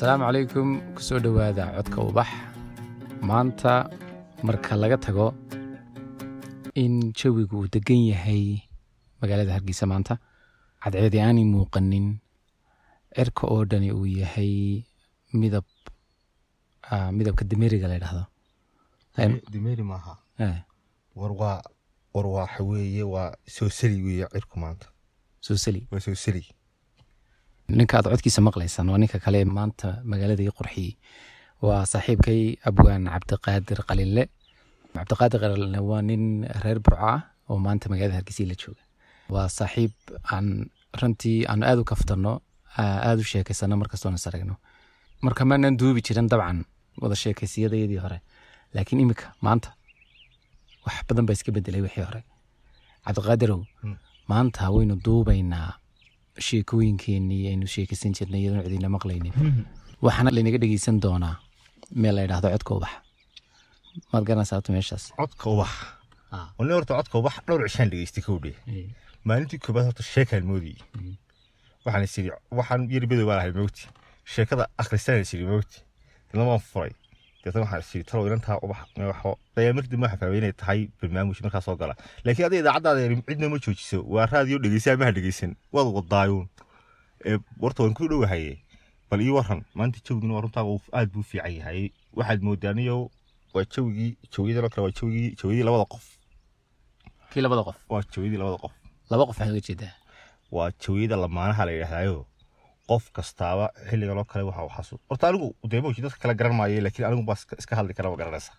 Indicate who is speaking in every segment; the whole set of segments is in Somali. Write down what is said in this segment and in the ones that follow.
Speaker 1: asalaamu calaykum ku soo dhowaada codka ubax. Maanta marka laga tago in jawigu uu degan yahay magaalada hargeysa maanta cadceedi aanay muuqanin cirka oo dhani uu yahay midab ah, midabka dimeriga la ydhahdo
Speaker 2: dimeri maaha. War waa war waa weeye waa soo sali weeye cirku maanta.
Speaker 1: Soo sali
Speaker 2: waa soo sali
Speaker 1: ninka aad codkiisa maqlaysaan waa ninka kale maanta magaalada ii qurxiyey waa saaxiibkay abwaan cabdiqaadir qalinle cabdiqaadir qalinle waa nin reer burco ah oo maanta magaalada hargeysa la jooga. Waa saaxiib aan runtii aan aad u kaftanno aa- aad u sheekaysano markastoona is aragno marka maanan duubi jirin dabcan wada sheekaysiyadayadii hore laakiin imika maanta wax badan baa iska bedelay wixii hore. Cabdiqaadirow
Speaker 2: Hmm.
Speaker 1: maanta waynu duubaynaa sheekooyinkeenii aynu sheekaysan jirnay iyadoon cidina maqlaynin. Waxaana laynaga dhegeysan doonaa meel la yidhaahdo codka ubax maad garanaysaa horta meeshaas.
Speaker 2: Codka ubax nin horta codka ubax dhowr cishaan dhegeystay kowdhe maalintii koobaad horta sheekaan moodiyey
Speaker 1: Mm.
Speaker 2: waxaan is iri waxaan yari bedow baa lahay moogti sheekada akhristaan is iri moogti dadna waan furay deetna waxaan is iri talow inantaa ubax waxo dayaamardi ma xafaawe inay tahay barnaamuj markaa soo gala laakiin adiga idaacaddaada cidna ma joojiso waa raadiyo dhegeysaa maha dhegeysan waad wadaayuun horta waan ku dhowahaye bal ii waran maanta jawigina waa runtaa aad buu fiican yahay waxaad moodaa niyo waa jawigii jawiyadii kale waa jawigii jawiyadii labada qof
Speaker 1: kii labada qof
Speaker 2: waa jawiyadii labada qof
Speaker 1: laba qof waxaa uga jeedaa
Speaker 2: waa jawiyada lamaanaha la yidhaahdayo qof kastaaba xilligan oo kale waxa uu xasuus. Horta anigu dee mawji dadka kale garan maayo laakiin anigu baa iska- hadli kara ma garanaysa.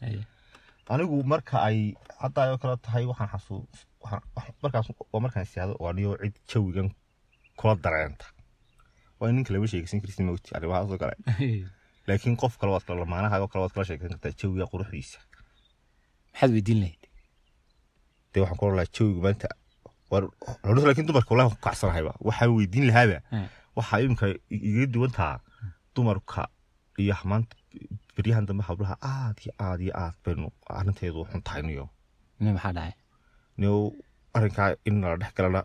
Speaker 2: Anigu marka ay hadda oo kale tahay waxaan wax- markaas waa markaan istaado waa niyo cid jawigan kula dareenta waa in ninka lama sheegaysan karisi mawti arrimahaas oo kale. Laakiin qof kale waad kala lamaanaha oo kale waad kala sheegaysan kartaa jawiga quruxdiisa.
Speaker 1: Maxaad weydiin lahayd?
Speaker 2: Dee waxaan kula lahaa jawiga maanta laakiin dumarka ku kacsanahayba waxaan weydiin lahaaba. Waxaa iminka iga duwan taha dumarka iyo maanta beryahan dambe hablaha aad iyo aad iyo aad baynu arrinteedu xun tahay niyo
Speaker 1: ina maxaa dhacay
Speaker 2: niyo arrinkaa in la dhex galana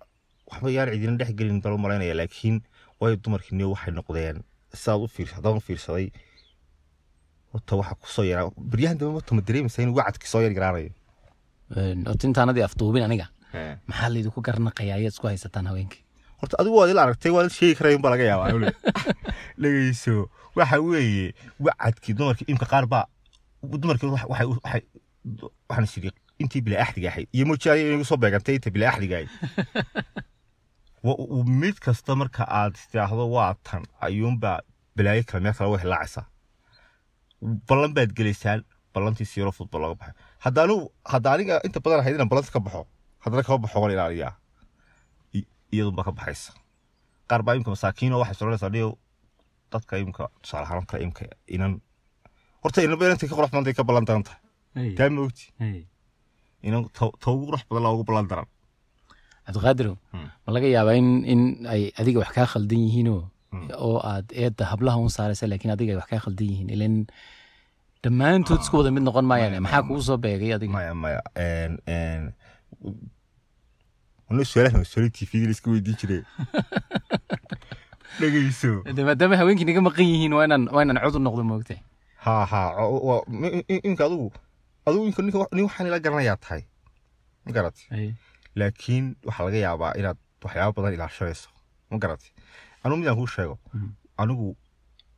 Speaker 2: waxba yaan cidina dhex gelin bal malaynaya laakiin waayo dumarkii niyo waxay noqdeen. Sidaad u fiirsa haddaan u fiirsaday horta waxa ku soo yaraa beryahan dambe marta ma dareemaysa in wacadkii soo yar yaraanayo.
Speaker 1: Horta intaanadii afduubin aniga. Maxaa laydinku garnaqayaa ayaad isku haysataan haweenkii
Speaker 2: horta adigu waad ila aragtay waad sheegi karayn baa laga yaabaa. Dhegeyso waxa weeye wacadkii dumarkii imka qaar baa dumarkii wax- waxay waxay waxaan iri intii bilaa axdiga ahayd iyo mojaani inagu soo beegantay inta bilaa axdiga ahayd mid kasta marka aad istiraahdo waa tan ayuunbaa balaayo kale meel kale way hilaacaysaa ballan baad gelaysaan ballantii siiro futbol looga baxay. Hadda aniga inta badan ahayd inaan ballanta ka baxo haddana kama baxo waan ilaaliyaa I- iyadunbaa ka baxaysa. Qaar baa imka masaakiino waxay soranaysaa dhiyo dadka imka tusaale ahaan kale imka inan. Horta inaba inantay ka qurux badantay ka ballan daran tahay taa ma ogti? Inan ta ugu qurux badan laa ugu ballan daran
Speaker 1: cabdiqaadirow
Speaker 2: Hmm.
Speaker 1: ma laga yaabaa in in ay adiga wax kaa khaldan yihiinoo
Speaker 2: Hmm.
Speaker 1: oo aad eedda hablaha un saaraysa laakiin adiga ay wax kaa khaldan yihiin. Ilan dhammaantood isku wada mid noqon maayaan.
Speaker 2: Maya,
Speaker 1: maxaa kugu soo beegay adiga?
Speaker 2: maya maya n n wana su'aalahan su'aali t v iska weydiin jiray dhegeyso
Speaker 1: De maadaama haweenkii naga maqan yihiin waa inaan cod u noqdo moogtay
Speaker 2: ha ha imka imka ninka nin waxaan ila garanayaa tahay ma garat laakiin waxaa laga yaabaa inaad waxyaabo badan ilaashanayso ma garatay anigu midaan kuu sheego anigu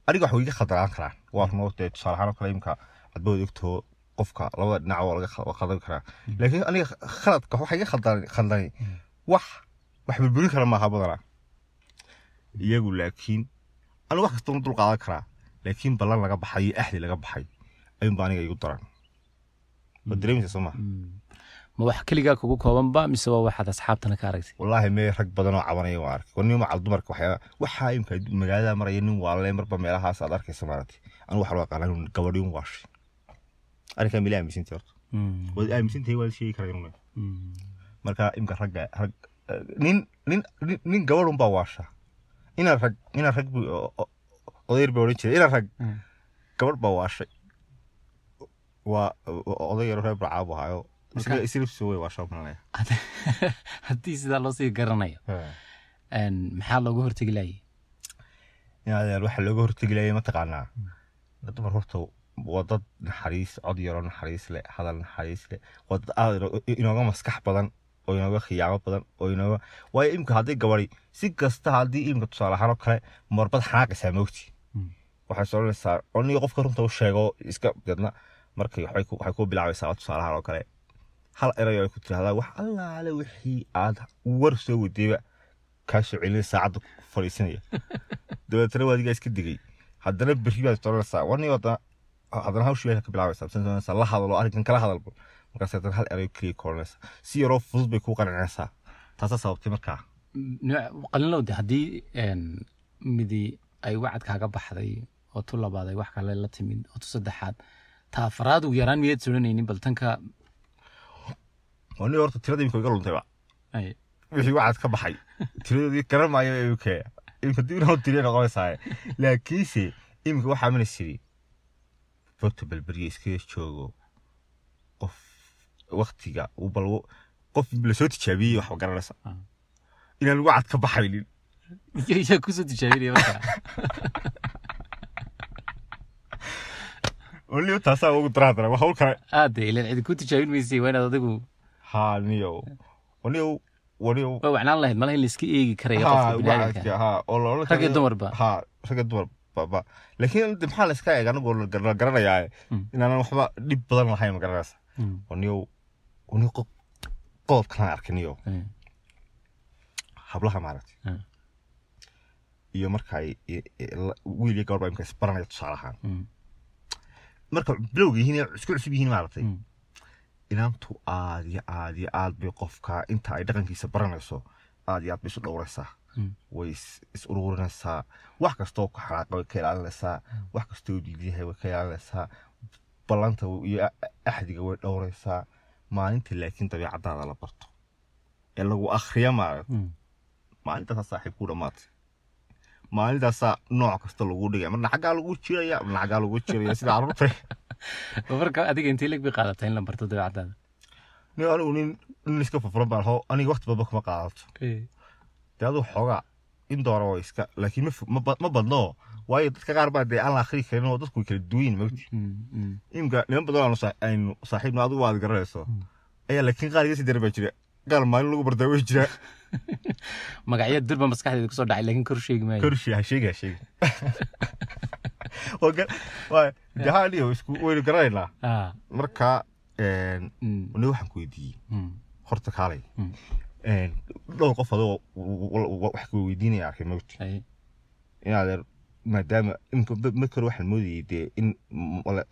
Speaker 2: aniga wax way iga khaldanaan karaan waa runoo dee tusaale ahaan oo kale imka adbood ogtoo qofka labada dhinac waa khaldan karaa. Laakiin aniga khaladka waxa iga khaldan khaldani. Wax wax burburin kara maaha badanaa iyagu laakiin anigu wax kasta dul qaadan karaa. Laakiin ballan laga baxay iyo axdi laga baxay ayuunba aniga igu daran. Ma dareemaysa soo maha
Speaker 1: ma wax keligaa kugu koobanba mise waa waxaad asxaabtana ka aragtay?
Speaker 2: Wallaahi mee rag badan oo cabanaya waan arkay. War nin macal dumarka waxyaa waxaa imka magaalada maraya nin waale marba meelahaas aad arkaysa maaragtay. Anigu waxaa loo aqaana inuu gabadhi un waashay arrinkaa mila aaminsantahay horta. Waad aaminsantahay waad sheegi karaa inuu marka imka ragga rag nin nin nin- gabadh unbaa waasha. Inaan rag inaan rag odayr baa odhan jiray. Inaan rag
Speaker 1: Mm.
Speaker 2: gabadh baa waashay. Waa oday yaro reer barcaabu ahaayo. Islifsi way waashaa malanaya.
Speaker 1: Haddii sidaa loo sii garanayo. Maxaa looga hortegi laayay?
Speaker 2: Inaad waxa looga hortegi lahay mataqaanaa dumar horta waa dad naxariis cod yaroo naxariis leh hadal naxariis leh waa dad aad inooga maskax badan oo inooga khiyaamo badan oo inooga waayo imika haddii gabadi si kasta haddii imika tusaale ahaan oo kale marbad xanaaqaysaa moogti waxay soonaysaa oniga qofka runta u sheego iska deedna markay waxay ku- bilaabaysaa tusaale ahaan oo kale. Hal erayo ay ku tirahdaa wax allaale wixii aad war soo wadayba kaa soo celinay saacadda ku fadhiisanaya dabeetana waa adigaa iska digay. Haddana berri baad soonaysaa wani haddana haddana hawshii ka bilaabaysaa bisan soonaysaa la hadalo arrinkan kala hadalbo markaas haddana hal erayo keliya koranaysaa si yaroo fudud bay kuu qancinaysaa taasaa sababtay markaa
Speaker 1: qalinlow de haddii midi ay wacad kaaga baxday oo tu labaad ay wax kale la timid oo tu saddexaad ta afaraad ugu yaraan miyaad soranaynin bal tanka
Speaker 2: wani horta tirada imika iga luntayba.
Speaker 1: Ay.
Speaker 2: Wixii waxaad ka baxay. Tiradoodii garan maayo imika imika dib inoo tiriya noqonaysaa laakiinse imika waxaa mana fogta balberiya iskaga joogo qof waktiga bal qof la soo tijaabiyey waxba garanaysa.
Speaker 1: Ah.
Speaker 2: inaan wacad ka baxaynin.
Speaker 1: Yaa ku soo tijaabinaya marka.
Speaker 2: Waliba taasaa ugu daraadara waa hawl kale
Speaker 1: aade ilan cidi ku tijaabin maysay waa inaad adigu
Speaker 2: ha niyo waniyo waniyo
Speaker 1: waa wacnaan lahayd malaha in laiska eegi karaya qofka biniaadamka
Speaker 2: ha oo loola
Speaker 1: rag iyo dumarba.
Speaker 2: Ha ragga dumar baba laakiin maxaa la iska eega anagoo la gar- la garanayaa
Speaker 1: Mm.
Speaker 2: inaanan waxba dhib badan lahayn ma garanaysa
Speaker 1: Mm,
Speaker 2: waniyo waniyo qof qodobkan arkaniyo
Speaker 1: mm,
Speaker 2: hablaha maaragtay. Iyo marka ay i- i- la- wiil iyo gabar baa imka isbaranaya tusaale ahaan marka bilowga yihiin isku cusub yihiin maaragtay. Inaantu aad iyo aad iyo aad bay qofka inta ay dhaqankiisa baranayso aad iyo aad bay isu dhowraysaa. Way is- ururinaysaa wax kastoo ku xanaaqa way ka ilaalinaysaa wax kastoo diidiyahay way ka ilaalinaysaa ballanta iyo axdiga way dhowraysaa maalinta laakiin dabeecadaada la barto ee lagu akhriya maaragta
Speaker 1: Mm.
Speaker 2: maalintaasaa saaxiib ku dhammaatay maalintaasaa nooc kasta lagu dhigaya marna xaggaa lagu jiraya marna xaggaa lagu jiraya sida carruurta.
Speaker 1: Marka adiga intee leg bay qaadataa in la barto dabeecadaada
Speaker 2: nin anigu nin iska furfuran baan hoo aniga waqti badba kuma qaadato dee aduu xoogaa in doora waa iska laakiin ma badno waayo dadka qaar baa dee aan la akhri karin oo dadku way kala duwan yihiin mogti
Speaker 1: Mm, mm.
Speaker 2: imika niman badan aynu saaxiibna adigu aad garanayso
Speaker 1: Mm.
Speaker 2: ayaa laakiin qaar iga sii dara baa jira. Gaal maalin lagu bardaa way jira.
Speaker 1: Magacyo durba maskaxdeeda ku soo dhacay laakiin kor sheegi maayo.
Speaker 2: Korshi ha sheegi ha sheegi. Haa niyo isku waynu garanaynaa.
Speaker 1: Ah,
Speaker 2: marka ni waxaan ku weydiiyey. Horta kaalay dhowr qof adoo wax ku weydiinaya arkay mogti
Speaker 1: ay,
Speaker 2: inaad maadaama hore waxaan moodayay dee in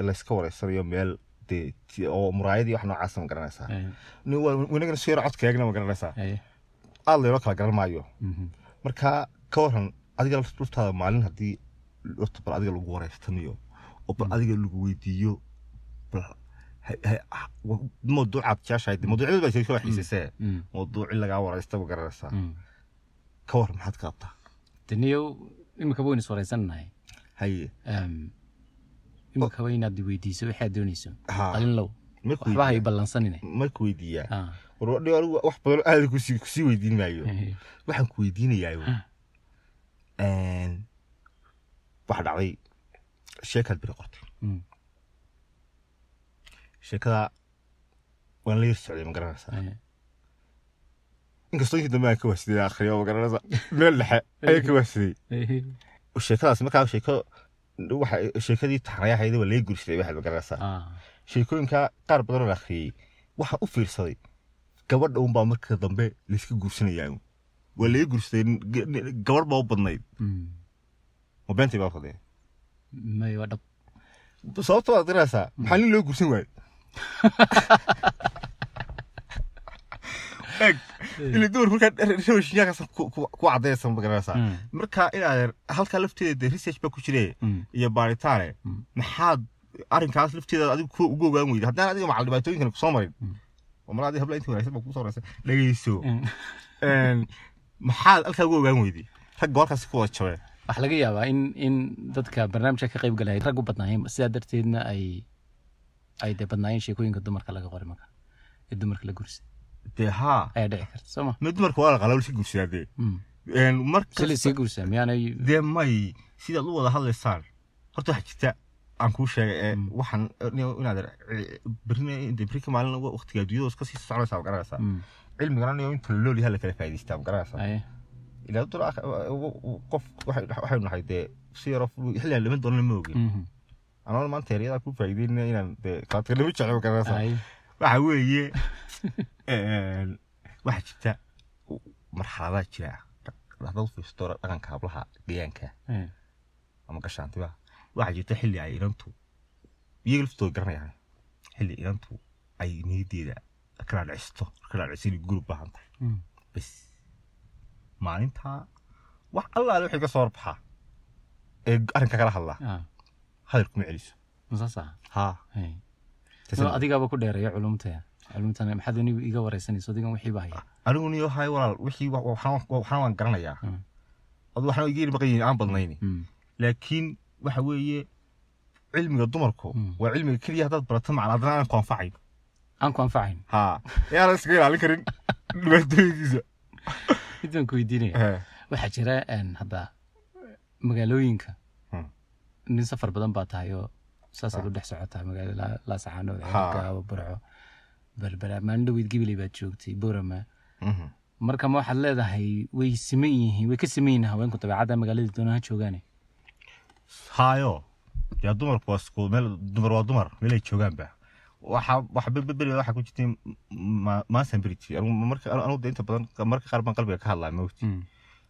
Speaker 2: layska wareysanayo meel dee oo muraayadii wax noocaasa ma garanaysaa wanagana si yaro codka eegna ma garanaysaa
Speaker 1: ay,
Speaker 2: aad laynoo kala garan maayo.
Speaker 1: Mhm,
Speaker 2: marka ka waran adiga laftaada maalin haddii horta bal adiga lagu wareystanayo oo bal adiga lagu weydiiyo bal mawduucaad jeceshahay dee mawduucyada baa soo xiisisee.
Speaker 1: Mm,
Speaker 2: mawduuci lagaa wareysta ma garanaysaa
Speaker 1: mm.
Speaker 2: ka waran maxaad ka qabtaa
Speaker 1: daniyow imika waynu iswareysannahay
Speaker 2: haye
Speaker 1: Em, imika wa inaad weydiiso waxaad doonayso? Qalinlow waxba hay ballansanine.
Speaker 2: Marka weydiiyaa?
Speaker 1: Ah,
Speaker 2: war wadhi anigu wax badan aada ku sii weydiin maayo
Speaker 1: ay,
Speaker 2: waxaan ku weydiinayaa waxaa dhacday. Sheekaad beri qortay.
Speaker 1: Mm,
Speaker 2: sheekada waan la yar socday ma garanaysaa
Speaker 1: ay,
Speaker 2: inkastoo intii dambe aan ka waasiday akhriyo ma garanaysaa meel dhexe ayaan ka waasiday
Speaker 1: ay,
Speaker 2: sheekadaas markaa sheeko waxa sheekadii taxanayahayd waa laga guursaday waxaad ma garanaysaa sheekooyinka qaar badan oo la akhriyey waxaan u fiirsaday gabadha unbaa marka dambe layska guursanayaa waa laga guursaday gabadh baa u badnayd ma beentay baa fadee
Speaker 1: may waa dhab
Speaker 2: sababta waad garanaysaa maxaa nin loo guursan waayo ku cadaysan ma garanaysaa
Speaker 1: Mm,
Speaker 2: marka inaad halkaa lafteeda research baa ku jire
Speaker 1: mm,
Speaker 2: iyo baaritaane
Speaker 1: Mm.
Speaker 2: maxaad arrinkaas lafteeda adigu ugu ogaan weyda haddaan adiga macal dhibaatooyinkan ku soo marin
Speaker 1: Mm.
Speaker 2: mar adiga habla intii wanaagsan baa horeysa dhegeyso
Speaker 1: mm.
Speaker 2: Maxaad halkaa ugu ogaan weyday ragga halkaasi ku wada jabeen
Speaker 1: waxaa laga yaabaa in in dadka barnaamijka ka qayb galaya rag u badnaayeen sidaa darteedna ay ay dee badnaayeen sheekooyinka dumarka laga qoray marka ee dumarka la gursa
Speaker 2: dee haa.
Speaker 1: Ayaa dhici karta soo ma?
Speaker 2: Dumarka waa la qalaa iska guursadaa dee.
Speaker 1: Mm,
Speaker 2: Een, mar
Speaker 1: si la
Speaker 2: kasta-
Speaker 1: iskaga guursaa miyaanay
Speaker 2: dee may sidaad u wada hadlaysaan horta waxaa jirta aan kuu sheegay ee
Speaker 1: Mm.
Speaker 2: waxaan inaad berika maalin waqtiga adduunyada iska sii soconaysaa garanaysaa?
Speaker 1: Mm.
Speaker 2: cilmigana inta la lool yahay la kala faa'idaystaa garanaysaa? Ilaa qof waxay- nahay dee si yaro xilligaan lama doonana ma ogin Anoo maanta ku faa'iideynaya inaan dee kaadkanimo jecel ma garanaysaa
Speaker 1: Aye.
Speaker 2: waxa weeye waxaa jirta marxaladaa jira haddaad fiirsato dhaqanka hablaha deegaanka ama gashaantiba waxaa jirta xilli ay inantu iyaga laftooda garanayaan xilli inantu ay niyadeeda kala dhicisto kala u baahan tahay bas maalintaa wax allaale wixii ka soo horbaxaa ee arrinka kala hadlaa
Speaker 1: Ah.
Speaker 2: hadal kuma celiso
Speaker 1: ah? adigaaba ku dheereeya culumta culumtan maxaad anigu iga wareysanayso adigan wixii baa haya
Speaker 2: anigu niyo hay walaal wixii wa- waxna waan garanayaa
Speaker 1: Mm.
Speaker 2: adu waxna baqan yihiin aan badnayni
Speaker 1: Mm.
Speaker 2: laakiin waxa weeye cilmiga dumarku
Speaker 1: Mm.
Speaker 2: waa cilmiga keliya haddaad barato macna haddana aan ku anfacayn
Speaker 1: aan ku anfacayn
Speaker 2: haa yaanan iskaga ilaalin karin dhibaatooyinkiisa
Speaker 1: mid baan ku weydiinaya waxaa jira hadda magaalooyinka
Speaker 2: Hmm.
Speaker 1: Nin safar badan baa tahay oo saasaad u dhex socotaa magaalada laasaxaanood
Speaker 2: Ha.
Speaker 1: gaabo burco berbera maalin dhaweyd gibiley baad joogtay borama
Speaker 2: Mhm.
Speaker 1: marka ma waxaad leedahay way siman yihiin way ka siman yihiin haweenku dabeecadda magaalada doonaha joogaane?
Speaker 2: Haayo. Yaa dumarku waa isku meel dumar waa dumar meelay joogaanba waxa waxa beri waxa ku jirtay marka inta badan marka qaar baan qalbiga ka hadlaa mawti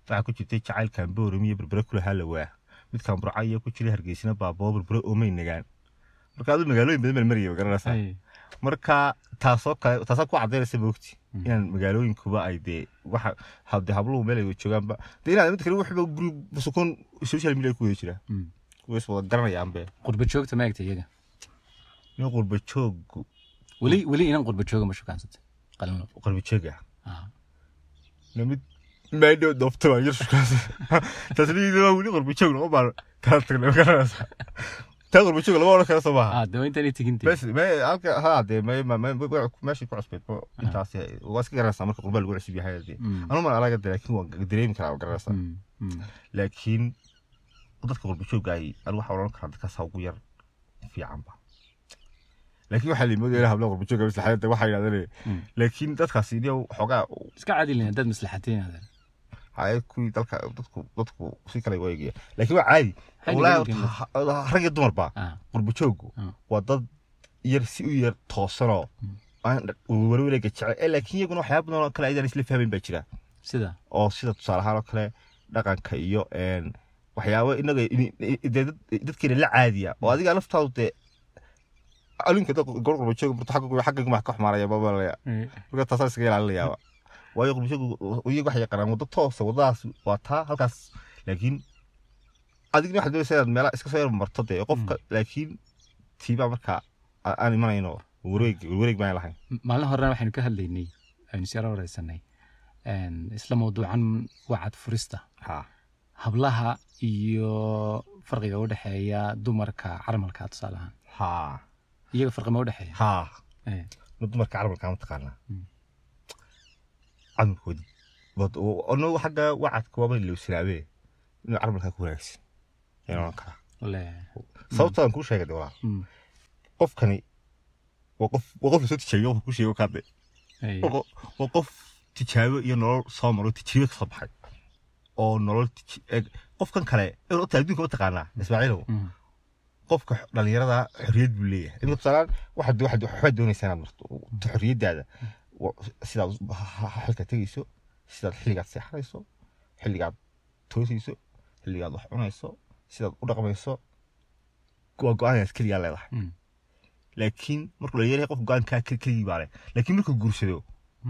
Speaker 2: waxaa ku jirtay jacaylkan booram iyo berbere kula halawaa midkan burca iyo ku jiray hargeysina baaboo berbere oomay nagaan. Marka adu magaalooyin badan baan maraya garanaysaa
Speaker 1: Ay.
Speaker 2: marka taasoo kale taasaa ku cadaynaysa moogti
Speaker 1: Mm.
Speaker 2: inaan magaalooyinkuba ay dee waxa hade habluhu meel ay joogaanba. Dee inaad mid kale waxba guri sukoon social media ku wada jiraa.
Speaker 1: Mm.
Speaker 2: way is wada garanayaanbe
Speaker 1: qurba joogta ma egta iyaga?
Speaker 2: Nin qurba joog
Speaker 1: weli weli inan qurba jooga ma shukaansatay? Qalino
Speaker 2: qurba joog na mid maadhow doofta baa yar shukaas tasliida waa weli qurba joog lama baan kala tagnay garanaysa taa qurba joog lama odhan kara soo maaha
Speaker 1: ah
Speaker 2: halka ha dee me meeshii ku cusbeed intaas waa iska garanaysaa marka qurba lagu cusub yahay dee
Speaker 1: Mm.
Speaker 2: anu man alaga de laakiin waan dareemi karaa waa garanaysaa
Speaker 1: Mm. Mm.
Speaker 2: laakiin dadka qurba joogga ay anu waxaa odhan karaa dadkaas ugu yar fiicanba laakiin waxaa limooda ilaa habla qurba joogga maslaxadda waxaa yidhahdeen
Speaker 1: Mm.
Speaker 2: laakiin dadkaas iyo xoogaa
Speaker 1: iska caadilin haddaad maslaxateen
Speaker 2: kuwii dalka dadku dadku si kale u eegaya laakiin waa caadi rag iyo dumarba qurba jooggu
Speaker 1: Mm.
Speaker 2: waa dad yar si u yar toosanoo warwareega jecel ee laakiin iyaguna waxyaaba badan oo kale aydan isla fahmayn baa jira
Speaker 1: sida
Speaker 2: oo sida tusaale ahaan oo kale dhaqanka iyo een, waxyaabo inaga dadkeena la caadiya oo adiga laftaadu dee alinka dad gobol qurba joog barto xagga xagga max ka xumaanaya babalaya marka taasaa iskaga ilaalinayaaba waayo qurba joog iyaga waxay yaqaanaan waddo toosa waddadaas waa taa halkaas laakiin adigna waxaad doonaysaa inaad meelaha iska soo yar marto dee qofka laakiin tiibaa markaa aan imanayno warwareeg warwareeg baan lahayn
Speaker 1: maalin horena waxaynu ka hadlaynay aynu siyaro wareysanay isla mawduucan wacad furista
Speaker 2: ha
Speaker 1: hablaha iyo farqiga u dhexeeya dumarka carmalka tusaale ahaan
Speaker 2: ha
Speaker 1: iyaga farqi ma u dhexeeya
Speaker 2: dumarka carmalka ma carmalkoodi ono xagga wacadka waaba lowsanaabe inuu carmalkaa ku wanaagsan. Ayaan oran karaa. Sababtaan kuu sheegay walaal.
Speaker 1: Mm,
Speaker 2: qofkani waa qof la soo tijaabiyo qofka ku sheego kaade waa qof- tijaabo iyo nolol soo maro tijaabo ka soo baxay. Oo nolol qofkan kale ota adduunka ma taqaanaa ismaaciilow
Speaker 1: mm,
Speaker 2: qofka dhalinyarada xorriyad buu leeyahay. Imika tusaalaan waxaad doonaysaa inaad marto xorriyaddaada sidaad xilka tegayso sidaad xilligaad seexanayso xilligaad toosayso xilligaad wax cunayso sidaad u dhaqmayso waa go'aanaad keligaa leedahay.
Speaker 1: Mm,
Speaker 2: laakiin markuu dhalinyaryahay qof go'aankaa keli- keligii baa leh. Laakiin markuu guursado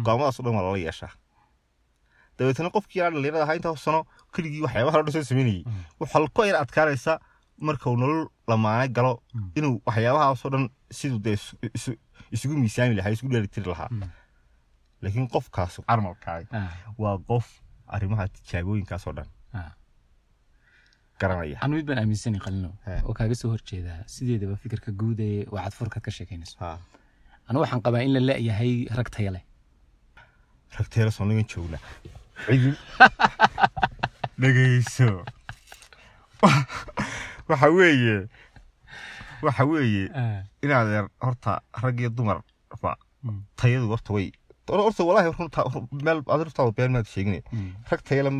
Speaker 2: go'aamadaas o dhan waa lala yeeshaa. Dabeetana qofkii aan dhalinyarada ahaa intaa sano keligii waxyaabaha dhan soo sameynayay.
Speaker 1: Mm.
Speaker 2: waxaa ku yar adkaanaysa marka uu nolol lamaane galo inuu waxyaabahaasoo dhan siduu dee isu- isu- isugu miisaami lahaa isugu dheelitiri lahaa. Laakiin qofkaas carmalkaay
Speaker 1: ah,
Speaker 2: waa qof arrimaha tijaabooyinkaasoo dhan.
Speaker 1: Ah.
Speaker 2: garanaya.
Speaker 1: Anu mid baan aaminsanay qalino. Oo kaaga soo horjeedaa sideedaba fikirka guud ee wacad furkaad ka sheekeynayso anu waxaan qabaa in la leeyahay rag taya leh.
Speaker 2: Ragteera sonigan joogna cidi dhegeyso waxa weeye. Waxa weeye. Inaad yar horta rag iyo dumarba
Speaker 1: Mm.
Speaker 2: tayadu horta way horta walaahi runta meel aad runtaa been maad sheegine rag tayala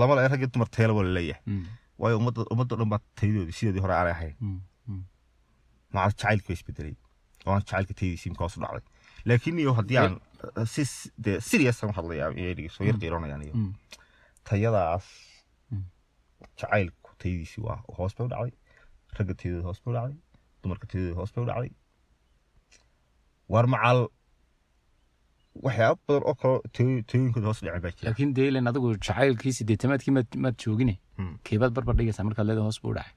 Speaker 2: lama le rag iyo dumar tayala waa la leeyahay waayo ummadda dhan baa tayadoodii sidoodii hore aanay ahayn maca jacaylka way isbedelay oo aan jacaylka tayadiisii imka hoos u dhacday. Laakiin iyo haddii aan si dee seriousan u hadlayaa iyay dhegeyso yar qeyronayaan iyo. Tayadaas
Speaker 1: Mm.
Speaker 2: jacaylku tayadiisii waa hoos bay u dhacday ragga tayadooda hoos bay u dhacday dumarka tayadooda hoos bay u dhacday. War macal waxyaaba badan oo kale tayo- tayooyinkooda hoos dhacay baa jira
Speaker 1: laakiin dee ilan adigu jacaylkii sideetamaadkii maad maad joogine
Speaker 2: Mm.
Speaker 1: keebaad barbar dhigaysaa markaad leeda hoos buu dhacay.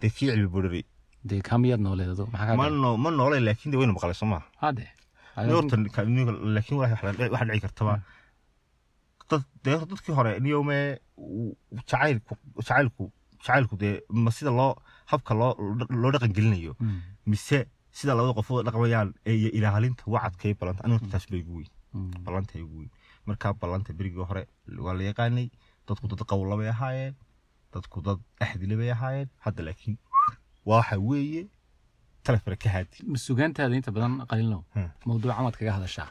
Speaker 2: Dee kii cilmi bodhari
Speaker 1: dee kaa miyaad nooleed adu
Speaker 2: ma
Speaker 1: kaa
Speaker 2: no ma noole laakiin de wayna maqlay soo maha
Speaker 1: hade
Speaker 2: horta ka- niyo- laakiin waxa dhici kartaba. Dad dee horta dadkii hore niyome jacaylku jacaylku jacaylku dee ma sida loo habka loo loo dhaqan gelinayo. Mise sida labada qof wada dhaqmayaan iyo ilaalinta wacadka iyo ballanta aniga taas bay ugu weyn. Ballanta ay ugu weyn. Markaa ballanta berigii hore waa la yaqaanay dadku dad qowla bay ahaayeen dadku dad axdile bay ahaayeen. Hadda laakiin waxa weeye talefare ka haadi.
Speaker 1: Sugaantaada inta badan qalinlow
Speaker 2: Hmm.
Speaker 1: mawduuca maad kaga hadashaa?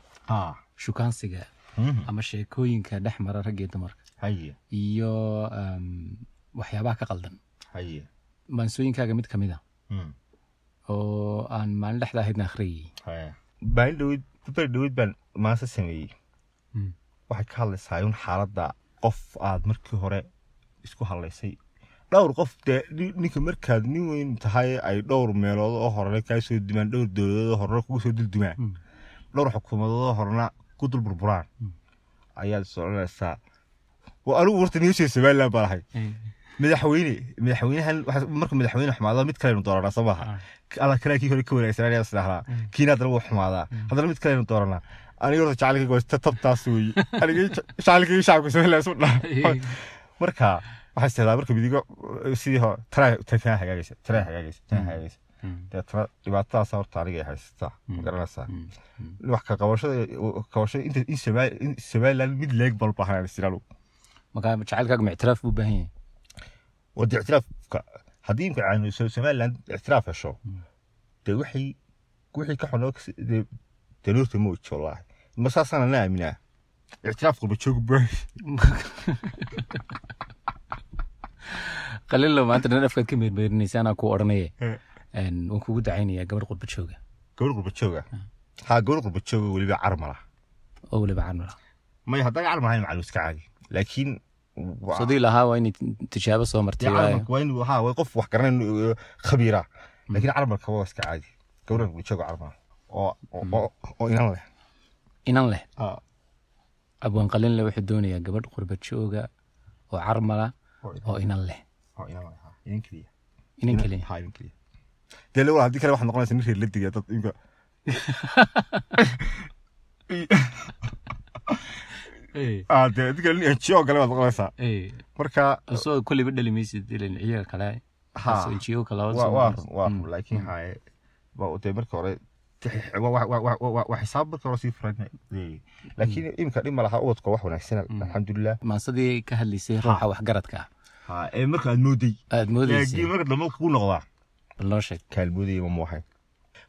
Speaker 1: Shukaansiga ama sheekooyinka dhex mara rag iyo dumarka iyo waxyaabaha ka qaldan? Maansooyinkaaga mid ka mid a
Speaker 2: Mm.
Speaker 1: Oo aan maalin dhexda ahaydna akhriyay
Speaker 2: bari dhaweyd baan maanse sameeyey.
Speaker 1: Mm.
Speaker 2: waxay ka hadlaysaa un xaaladda qof aad markii hore isku hadlaysay. Dhowr qof dee ni- ninka markaad nin weyn tahay ay dhowr meelood oo horena kaa soo dimaan dhowr dowladood oo horena kugu soo duldumaan
Speaker 1: Mm.
Speaker 2: dhowr xukuumadood oo horena ku dul burburaan.
Speaker 1: Mm.
Speaker 2: ayaad soconaysaa anigu warta niusha somaliland baa lahay madaxweyne madaxweynahan marka madaxweyne xumaado mid kalenu dooranaa soo maaha alla kale kii hore ka wanaagsanaa isdhahlaa kiina haddana wuu xumaadaa haddana mid kalenu dooranaa aniga horta jacaylkayga waa tabtaas weeye aniga jacaylkayga shacabka somaliland isu dhaa. Marka waxaa istahdaa marka midigo sidii hore tanaa hagaagaysa tanaa hagaagaysa tanaa hagaagaysa. Deetana dhibaatadaas horta aniga ay haysataa ma garanaysaa wax ka qabashada qabashada in somaliland mid leeg bal baahan istiraalu
Speaker 1: markaa jacaylkaaga ma ictiraaf buu baahan yahay
Speaker 2: wada ictiraafka haddii imka caano somaliland ictiraaf hesho dee wixii ka dee noorta ma weji wallaahi ma saasana na aaminaa ictiraaf qurba joog baa
Speaker 1: qalinlow maanta dhan afkaad ka meermeerinaysa anaa ku odhanaye. Een, waan kugu dacaynayaa gabadh qurba jooga
Speaker 2: gabadh qurba jooga haa gabadh qurba jooga weliba carmala
Speaker 1: oo weliba carmala
Speaker 2: maya haddaan carmal ahayn macalus ka caadi laakiin
Speaker 1: sodii lahaa waa inay tijaabo soo martay
Speaker 2: qof wax garanayn uh, khabiira laakiin carmalka waa iska caadi. Gabadh qurba jooga carmala oo oo inan leh.
Speaker 1: Inan leh?
Speaker 2: Ah,
Speaker 1: abwaan qalinle wuxuu doonayaa gabadh qurba jooga oo carmala
Speaker 2: oo inan-
Speaker 1: leh.
Speaker 2: Inan keliya dee lawal haddii kale waxaad noqonaysa nin reer la diga dad ah haddii kale baad noqonaysaa marka
Speaker 1: kolliba dhali maysid ilan ciyaga kale Mm.
Speaker 2: laakiin haye waa dee marka hore waa- xisaab marka hore sii furan laakiin imika dhib ma laha ubadka wax wanaagsan alxamdulilah
Speaker 1: maansadii ka hadlaysay ruuxa waxgaradka ah
Speaker 2: ee marka aad mooday.
Speaker 1: Aad moodaysay
Speaker 2: marka dambe noqdaa.
Speaker 1: Bal noo sheeg
Speaker 2: kaalmoodaya ma muuhayn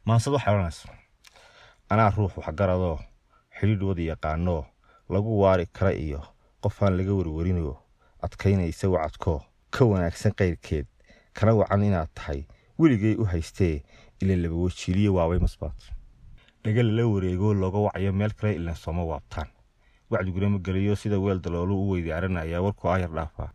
Speaker 2: maansad waxay odhanaysa anaa ruux waxgaradoo xidhiidh wada yaqaanoo lagu waari kara iyo qofaan laga warwarinoo adkaynaysa wacadkoo ka wanaagsan qayrkeed kana wacan inaad tahay weligay u haystee ila laba wajiiliyo waabay masbaad dhaga lala wareegoo looga wacayo meel kale ilan sooma waabtaan. Wacdiguna ma geliyo sida weel daloolu u weydaaranaya warku aayar dhaafaa.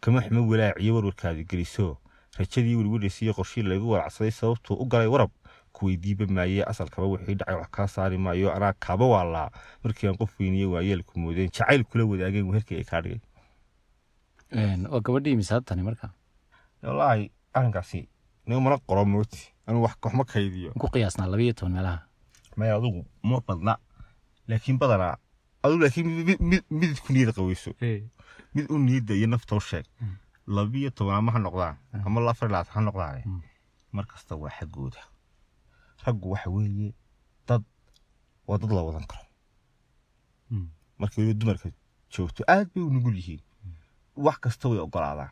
Speaker 2: Kama xumo walaaciyo warwarkaadi geliso? Rajadii welwelisiyo qorshii lagu walacsaday sababtuu u galay warab kuweydiiba maaye asalkaba wixii dhacay wax kaa saari maayo anaa kaaba waalaa markii aan qof weyniye waayeelku moodeen jacayl kula wadaageen weherkii ay kaa dhigay
Speaker 1: Een, waa gabadhii mise hadda tani marka
Speaker 2: wallaahi arrinkaasi nin mana qoro mooti anuu wax wax ma kaydiyo.
Speaker 1: Ku qiyaasnaa laba iyo toban meelaha.
Speaker 2: Maya adugu ma badna laakiin badanaa adugu laakiin mid- mid- midid ku niyada qaweyso mid u niyadda iyo nafta u sheeg.
Speaker 1: Mm.
Speaker 2: labiyo toban ama ha noqdaan ama afar iyo labaatan ha noqdaan
Speaker 1: Mm.
Speaker 2: mar kasta waa xaggooda raggu waxa weeye dad waa dad la wadan karo.
Speaker 1: Mm.
Speaker 2: marka weliba dumarka joogto aad bay u nugul yihiin. Wax kasta way ogolaadaan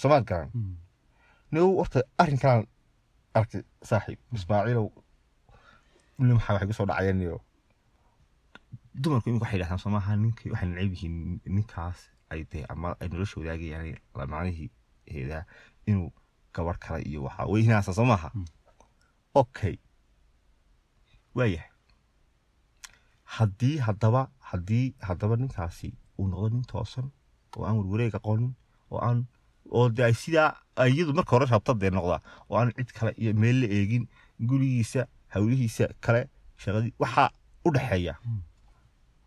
Speaker 2: soomaad garan nigow horta arrinkaan arkay saaxiib. Ismaaciilow weli maxaa waxay ku soo dhacayeen niyo dumarku imika waxay dhahdaan soomaaha ninka waxay necab yihiin ninkaas ay dee ama ay nolosha wadaagayaan macnihii heedaa inuu gabar kale iyo waxaa way hinaasa soo maaha okay waayahay haddii haddaba haddii haddaba ninkaasi uu noqdo nin toosan oo aan warwareeg aqoonin oo aan oo sidaa iyadu marka hore rabta dee noqda oo aan cid kale iyo meel la eegin gurigiisa hawlihiisa kale shaqadii waxaa u dhexeeya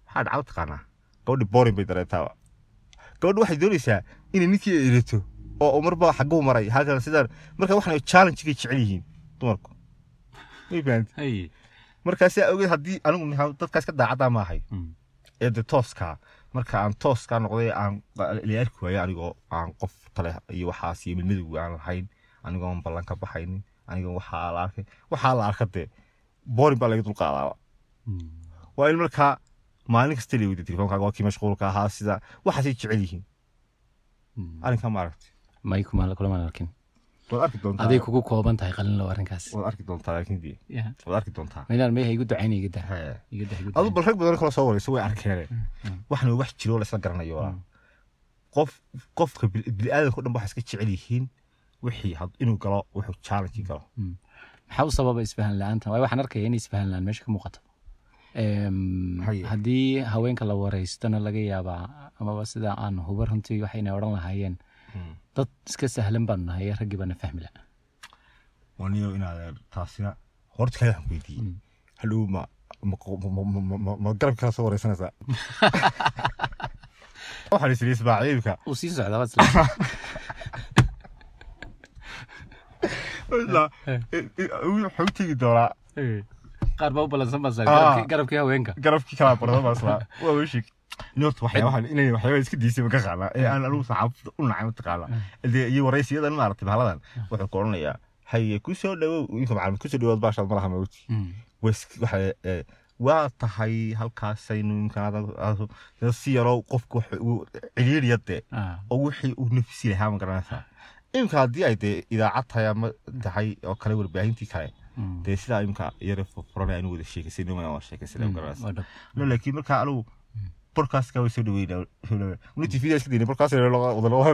Speaker 2: maxaa dhacdo taqaanaa? Gabadhi boring bay dareentaaba gabadhi waxay doonaysaa inay ninkii erato oo marba xaguu maray halkan sidaan marka waxaan challenge-gay jecel yihiin dumarku markaasi ogeed haddii anigu dadkaas ka daacaddaa ma ahay. Ee de tooskaa marka aan tooskaa noqday aan la arki waayo anigoo aan qof kale iyo waxaas iyo midmadowga aan lahayn anigoon ballan ka baxaynin anigoon waxaa la arkay waxaa la arka dee boring baa laga dulqaadaaba waa in markaa maalin kasta la weyda telefonkaaga waa kii mashquulka ahaa sida waxaasay jecel yihiin. Arrinkaa ma aragti
Speaker 1: may kulamaan arkin aday kugu kooban tahay qalin low arrinkaas
Speaker 2: waad arki doontaa laakiin dee waad arki doontaa?
Speaker 1: Maynaan meeha igu ducayna iga dah
Speaker 2: Hee.
Speaker 1: iga dah igu
Speaker 2: adu
Speaker 1: dah
Speaker 2: bal rag badan kala soo wareyso way arkeen. Waxna wax jiro la isla garanayo walaa qof qofka bini'aadanka o dhan waxay iska jecel yihiin wixii inuu galo wuxuu challenge galo.
Speaker 1: Maxaa u sababa isfahan la'aanta? Waayo waxaan arkaya inay isfahan la'aan meesha ka muuqato. Haddii haweenka la wareystona laga yaabaa amaba sida aan huba runtii waxayna odhan lahaayeen dad iska sahlan baanu nahay raggii baana fahmi la
Speaker 2: waniyo inaad taasina horta kale waxaan weydiiyey hadhow ma ma ma- ma- ma- ma- ma garab kala soo wareysanaysaa? Waxaan isiri ismaaciilka
Speaker 1: uu sii socdaa waa isla
Speaker 2: ilaa wuxuu tegi doonaa.
Speaker 1: Qaar baa u balansan baa garabkii- haweenka.
Speaker 2: Garabkii kala barada baaslaa waa weshig horta waxyaabahan inay waxyaaba iska diisay ma ka qaana ee aan anugu saxaafada u nacay mataqaana dee iyo waraysiyadan maaragtay bahaladan wuxuu ku odhanayaa haye ku soo dhawow inka macalin ku soo dhawood baashaad malaha mawti
Speaker 1: Mm.
Speaker 2: Ee, waa tahay halkaasaynu si yaroo qofku ciriiriya dee.
Speaker 1: Ah.
Speaker 2: oo wixii uu nafsi lahaa ma garanaysaa. Imka haddii ay dee idaacad tahay ama tahay oo kale warbaahintii kale
Speaker 1: Mm.
Speaker 2: dee sidaa imka yara furfuran aynu wada ma garanaysaa.
Speaker 1: Waa dhab.
Speaker 2: no laakiin markaa anigu borkaaska way soo dhaweyna una tvda iska dayna borkaas wada loo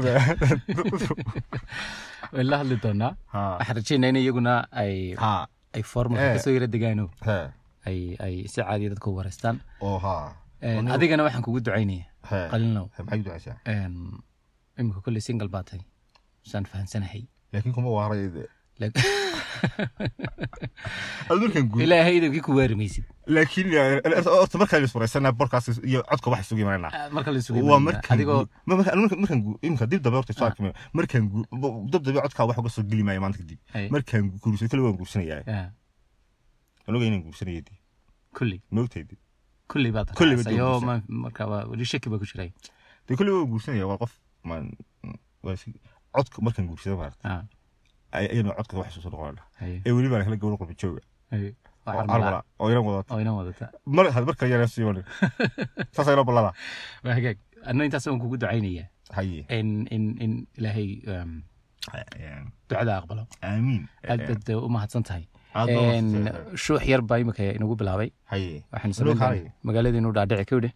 Speaker 1: way la hadli doonaa waxaan rajeynaa in iyaguna ay ay formalka
Speaker 2: Eh.
Speaker 1: ka soo yara degaano ay ay si caadiya dadka u wareystaan. Adigana waxaan kugu ducaynaya. Qalinow imika kolley single baa tahay. Saan fahansanahay
Speaker 2: laakiin kuma waaray Markaan
Speaker 1: ilaahay idankii ku waari maysid
Speaker 2: laakiin horta markaan is wareysanaa borkaas iyo codka wax isugu imanayna.
Speaker 1: Ah, marka la
Speaker 2: markaan markaan markaan- markaan dib dambe horta soo arkay markaan dab dambe codkaa wax uga soo geli maayo maanta kadib. Markaan guursan kale waan guursanayaa
Speaker 1: Ah,
Speaker 2: anuga inaan guursanaya dee
Speaker 1: kulli.
Speaker 2: Moogtahay dee
Speaker 1: kulli
Speaker 2: Kulli
Speaker 1: marka weli shaki baa ku jiray.
Speaker 2: Dee kulli waan guursanaya waa qof maan waa si codka markaan guursada maarata Ayana codka wax soo noqonayna
Speaker 1: haye,
Speaker 2: ee weli kala gabadh qurbi jooga. Oo inan wadata mar sii saasa ina ballada
Speaker 1: waa hagaag. Anna intaas waan kugu ducaynaya
Speaker 2: haye
Speaker 1: in in in ilaahay um, ducada aqbalo.
Speaker 2: Aamiin
Speaker 1: aad baad u mahadsan tahay shuux yar baa imika inagu bilaabay.
Speaker 2: Haye
Speaker 1: waxaan magaalada inuu dhaadhici ka widhe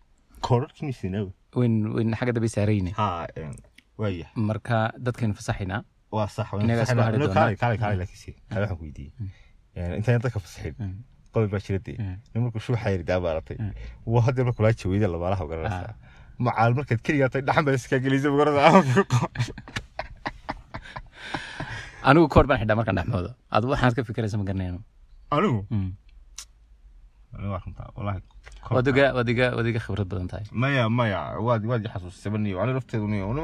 Speaker 1: weyn weyn xagga dambe saarayne marka dadkaynu fasaxaynaa
Speaker 2: waa sax
Speaker 1: Inaga isku hadhi doonaa.
Speaker 2: kaalay kaalay kaalay laakiinse kale waxaan ku weydiiyey intaan dadka fasaxin qodob baa jira dee
Speaker 1: Mm.
Speaker 2: nin markuu shuuxa yari daa baaratay
Speaker 1: Mm.
Speaker 2: waa hadda marka laa jaweyda labaalaha garanaysaa macaal markaad keligaa tay dhaxan baa iskaa gelaysa ma garanaysaa
Speaker 1: anigu koor baan xidhaa markaan dhexmoodo adu waxaad ka fikiraysa ma garanayno
Speaker 2: anigu
Speaker 1: iga khibrad badan tahay.
Speaker 2: Maya maya waad waad i xasuusisay baniyo ani lafteedu niyo. Ani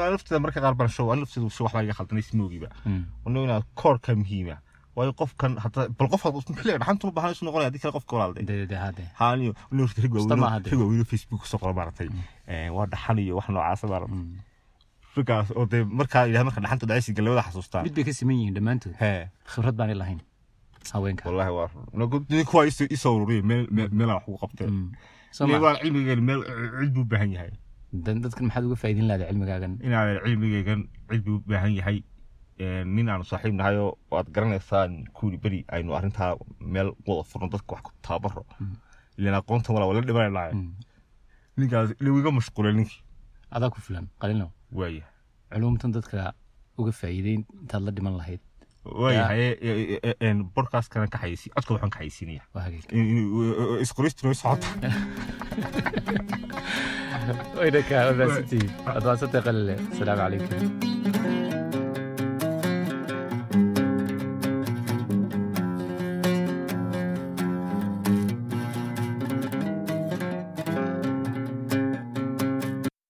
Speaker 2: waa lafteeda marka qaar baan show ani lafteedu show waxbaa iga khaldanay smoogiba
Speaker 1: Mm.
Speaker 2: inaad koorka muhiima. Waayo qofkan hadda bal qof had xilliga dhaxanta u noqonaya haddii kale qofka walaalday horta facebook ku soo qora maaragtay Eh, waa dhaxan iyo wax noocaasa maaragtay
Speaker 1: Mm.
Speaker 2: rigaas oo dee markaa ilahay marka dhaxanta dhacaysi galabada xasuustaan.
Speaker 1: Mid bay ka siman yihiin dhammaantood. Khibrad baan lahayn haweenka
Speaker 2: wallahi waa run. Kuwaa isoo ururiya meel meel- meelaan wax ugu qabteen
Speaker 1: Mm. soo ma
Speaker 2: waa cilmigeen meel cid buu u baahan yahay.
Speaker 1: Dadkan maxaad uga faa'iidin lahada cilmigaagan?
Speaker 2: Inaan cilmigeygan cid buu u baahan yahay. Nin aanu saaxiib nahay oo aad garanaysaan kuuri beri aynu arrintaa meel wada furno dadka wax ku tababaro
Speaker 1: Mm.
Speaker 2: ilan aqoontan wala wala dhimanaynaay
Speaker 1: Mm.
Speaker 2: ninkaas liwiga mashquulay ninkii.
Speaker 1: Adaa ku filan qalino
Speaker 2: waaya
Speaker 1: culumtan dadka uga faa'iideyn intaad la dhiman lahayd
Speaker 2: waayahay bodcastkana ka xayeysi codka waxaan ka xayeysiinaya
Speaker 1: waa hagaag
Speaker 2: isqoristuna socota
Speaker 1: wayna kaa wadaasitiin adwaasatay qalile asalaamu calaykum